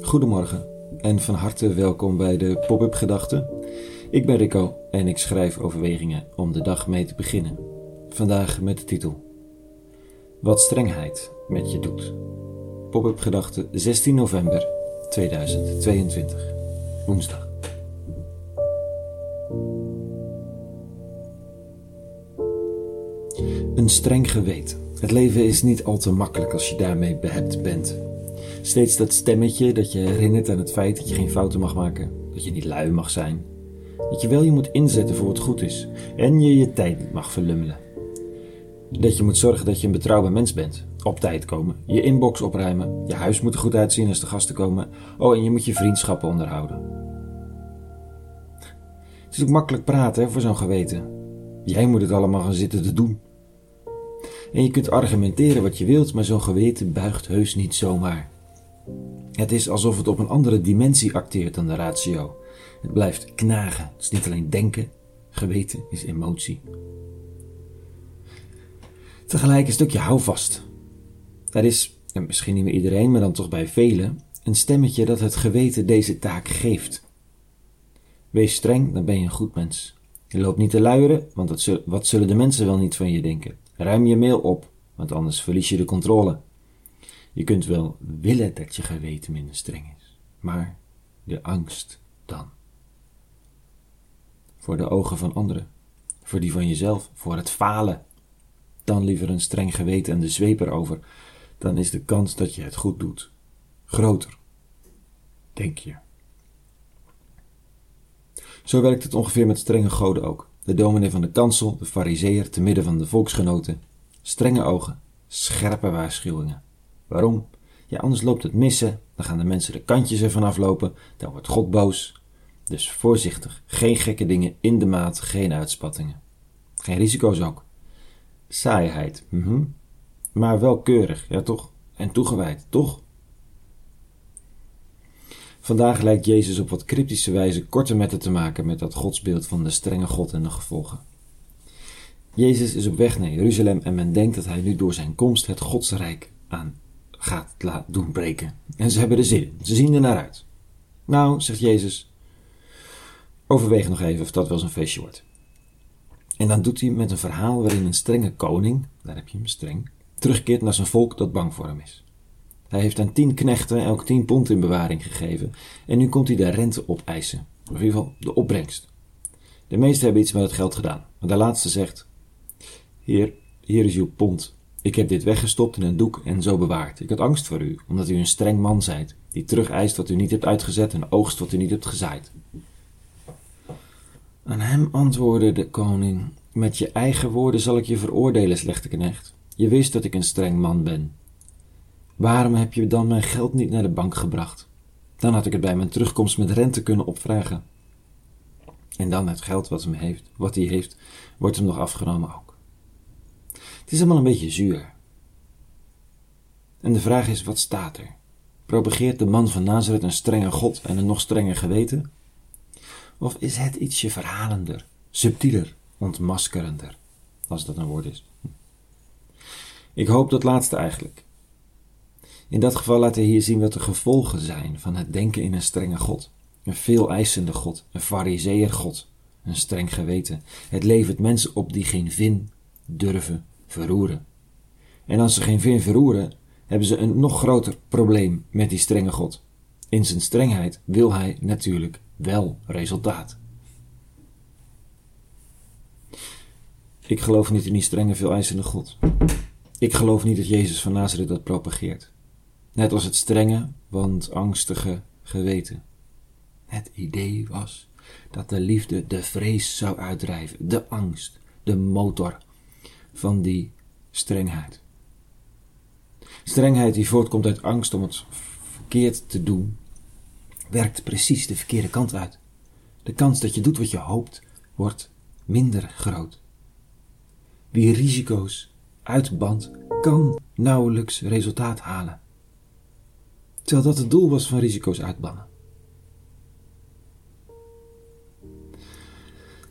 Goedemorgen en van harte welkom bij de Pop-up Gedachten. Ik ben Rico en ik schrijf overwegingen om de dag mee te beginnen. Vandaag met de titel Wat strengheid met je doet. Pop-up Gedachten 16 november 2022, woensdag. Een streng geweten. Het leven is niet al te makkelijk als je daarmee behept bent. Steeds dat stemmetje dat je herinnert aan het feit dat je geen fouten mag maken, dat je niet lui mag zijn, dat je wel je moet inzetten voor wat goed is en je je tijd niet mag verlummelen. Dat je moet zorgen dat je een betrouwbaar mens bent, op tijd komen, je inbox opruimen, je huis moet er goed uitzien als de gasten komen, oh en je moet je vriendschappen onderhouden. Het is ook makkelijk praten voor zo'n geweten. Jij moet het allemaal gaan zitten te doen. En je kunt argumenteren wat je wilt, maar zo'n geweten buigt heus niet zomaar. Het is alsof het op een andere dimensie acteert dan de ratio. Het blijft knagen. Het is niet alleen denken, geweten is emotie. Tegelijk een stukje houvast. Er is, en misschien niet bij iedereen, maar dan toch bij velen, een stemmetje dat het geweten deze taak geeft. Wees streng, dan ben je een goed mens. Je loopt niet te luieren, want wat zullen de mensen wel niet van je denken? Ruim je mail op, want anders verlies je de controle. Je kunt wel willen dat je geweten minder streng is, maar de angst dan. Voor de ogen van anderen, voor die van jezelf, voor het falen. Dan liever een streng geweten en de zweep erover, dan is de kans dat je het goed doet groter, denk je. Zo werkt het ongeveer met strenge goden ook. De dominee van de kansel, de fariseer te midden van de volksgenoten. Strenge ogen, scherpe waarschuwingen. Waarom? Ja, anders loopt het missen, dan gaan de mensen de kantjes ervan aflopen, dan wordt God boos. Dus voorzichtig, geen gekke dingen in de maat, geen uitspattingen. Geen risico's ook. Saaiheid, mhm. maar wel keurig, ja toch? En toegewijd, toch? Vandaag lijkt Jezus op wat cryptische wijze korte metten te maken met dat godsbeeld van de strenge God en de gevolgen. Jezus is op weg naar Jeruzalem en men denkt dat hij nu door zijn komst het godsrijk aan gaat doen breken. En ze hebben er zin in, ze zien er naar uit. Nou, zegt Jezus, overweeg nog even of dat wel zo'n feestje wordt. En dan doet hij met een verhaal waarin een strenge koning, daar heb je hem streng, terugkeert naar zijn volk dat bang voor hem is. Hij heeft aan tien knechten elk tien pond in bewaring gegeven en nu komt hij de rente opeisen. Of in ieder geval de opbrengst. De meesten hebben iets met het geld gedaan, maar de laatste zegt: Heer, hier is uw pond. Ik heb dit weggestopt in een doek en zo bewaard. Ik had angst voor u, omdat u een streng man zijt, die terug eist wat u niet hebt uitgezet en oogst wat u niet hebt gezaaid. Aan hem antwoordde de koning: Met je eigen woorden zal ik je veroordelen, slechte knecht. Je wist dat ik een streng man ben. Waarom heb je dan mijn geld niet naar de bank gebracht? Dan had ik het bij mijn terugkomst met rente kunnen opvragen. En dan het geld wat, hem heeft, wat hij heeft, wordt hem nog afgenomen ook. Het is allemaal een beetje zuur. En de vraag is, wat staat er? Propageert de man van Nazareth een strenge God en een nog strenger geweten? Of is het ietsje verhalender, subtieler, ontmaskerender, als dat een woord is? Ik hoop dat laatste eigenlijk. In dat geval laat hij hier zien wat de gevolgen zijn van het denken in een strenge God. Een veel eisende God, een fariseer God, een streng geweten. Het levert mensen op die geen vin durven verroeren. En als ze geen vin verroeren, hebben ze een nog groter probleem met die strenge God. In zijn strengheid wil hij natuurlijk wel resultaat. Ik geloof niet in die strenge, veel eisende God. Ik geloof niet dat Jezus van Nazareth dat propageert. Net als het strenge, want angstige geweten. Het idee was dat de liefde de vrees zou uitdrijven, de angst, de motor van die strengheid. Strengheid die voortkomt uit angst om het verkeerd te doen, werkt precies de verkeerde kant uit. De kans dat je doet wat je hoopt, wordt minder groot. Wie risico's uitbandt, kan nauwelijks resultaat halen terwijl dat het doel was van risico's uitbannen.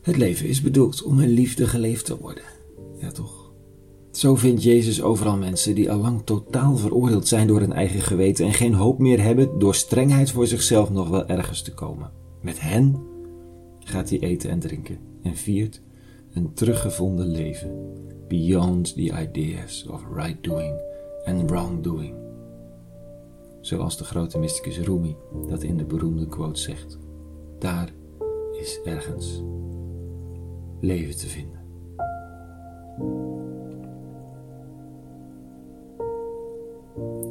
Het leven is bedoeld om in liefde geleefd te worden. Ja, toch? Zo vindt Jezus overal mensen die al lang totaal veroordeeld zijn door hun eigen geweten en geen hoop meer hebben door strengheid voor zichzelf nog wel ergens te komen. Met hen gaat hij eten en drinken en viert een teruggevonden leven beyond the ideas of right doing and wrong doing. Zoals de grote mysticus Rumi dat in de beroemde quote zegt: Daar is ergens leven te vinden.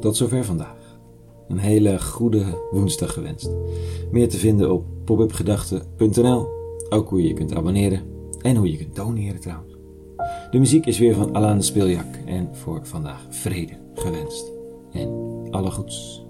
Tot zover vandaag. Een hele goede woensdag gewenst. Meer te vinden op popupgedachten.nl. Ook hoe je je kunt abonneren en hoe je kunt doneren trouwens. De muziek is weer van Alain de Speeljak en voor vandaag vrede gewenst. En alle goeds.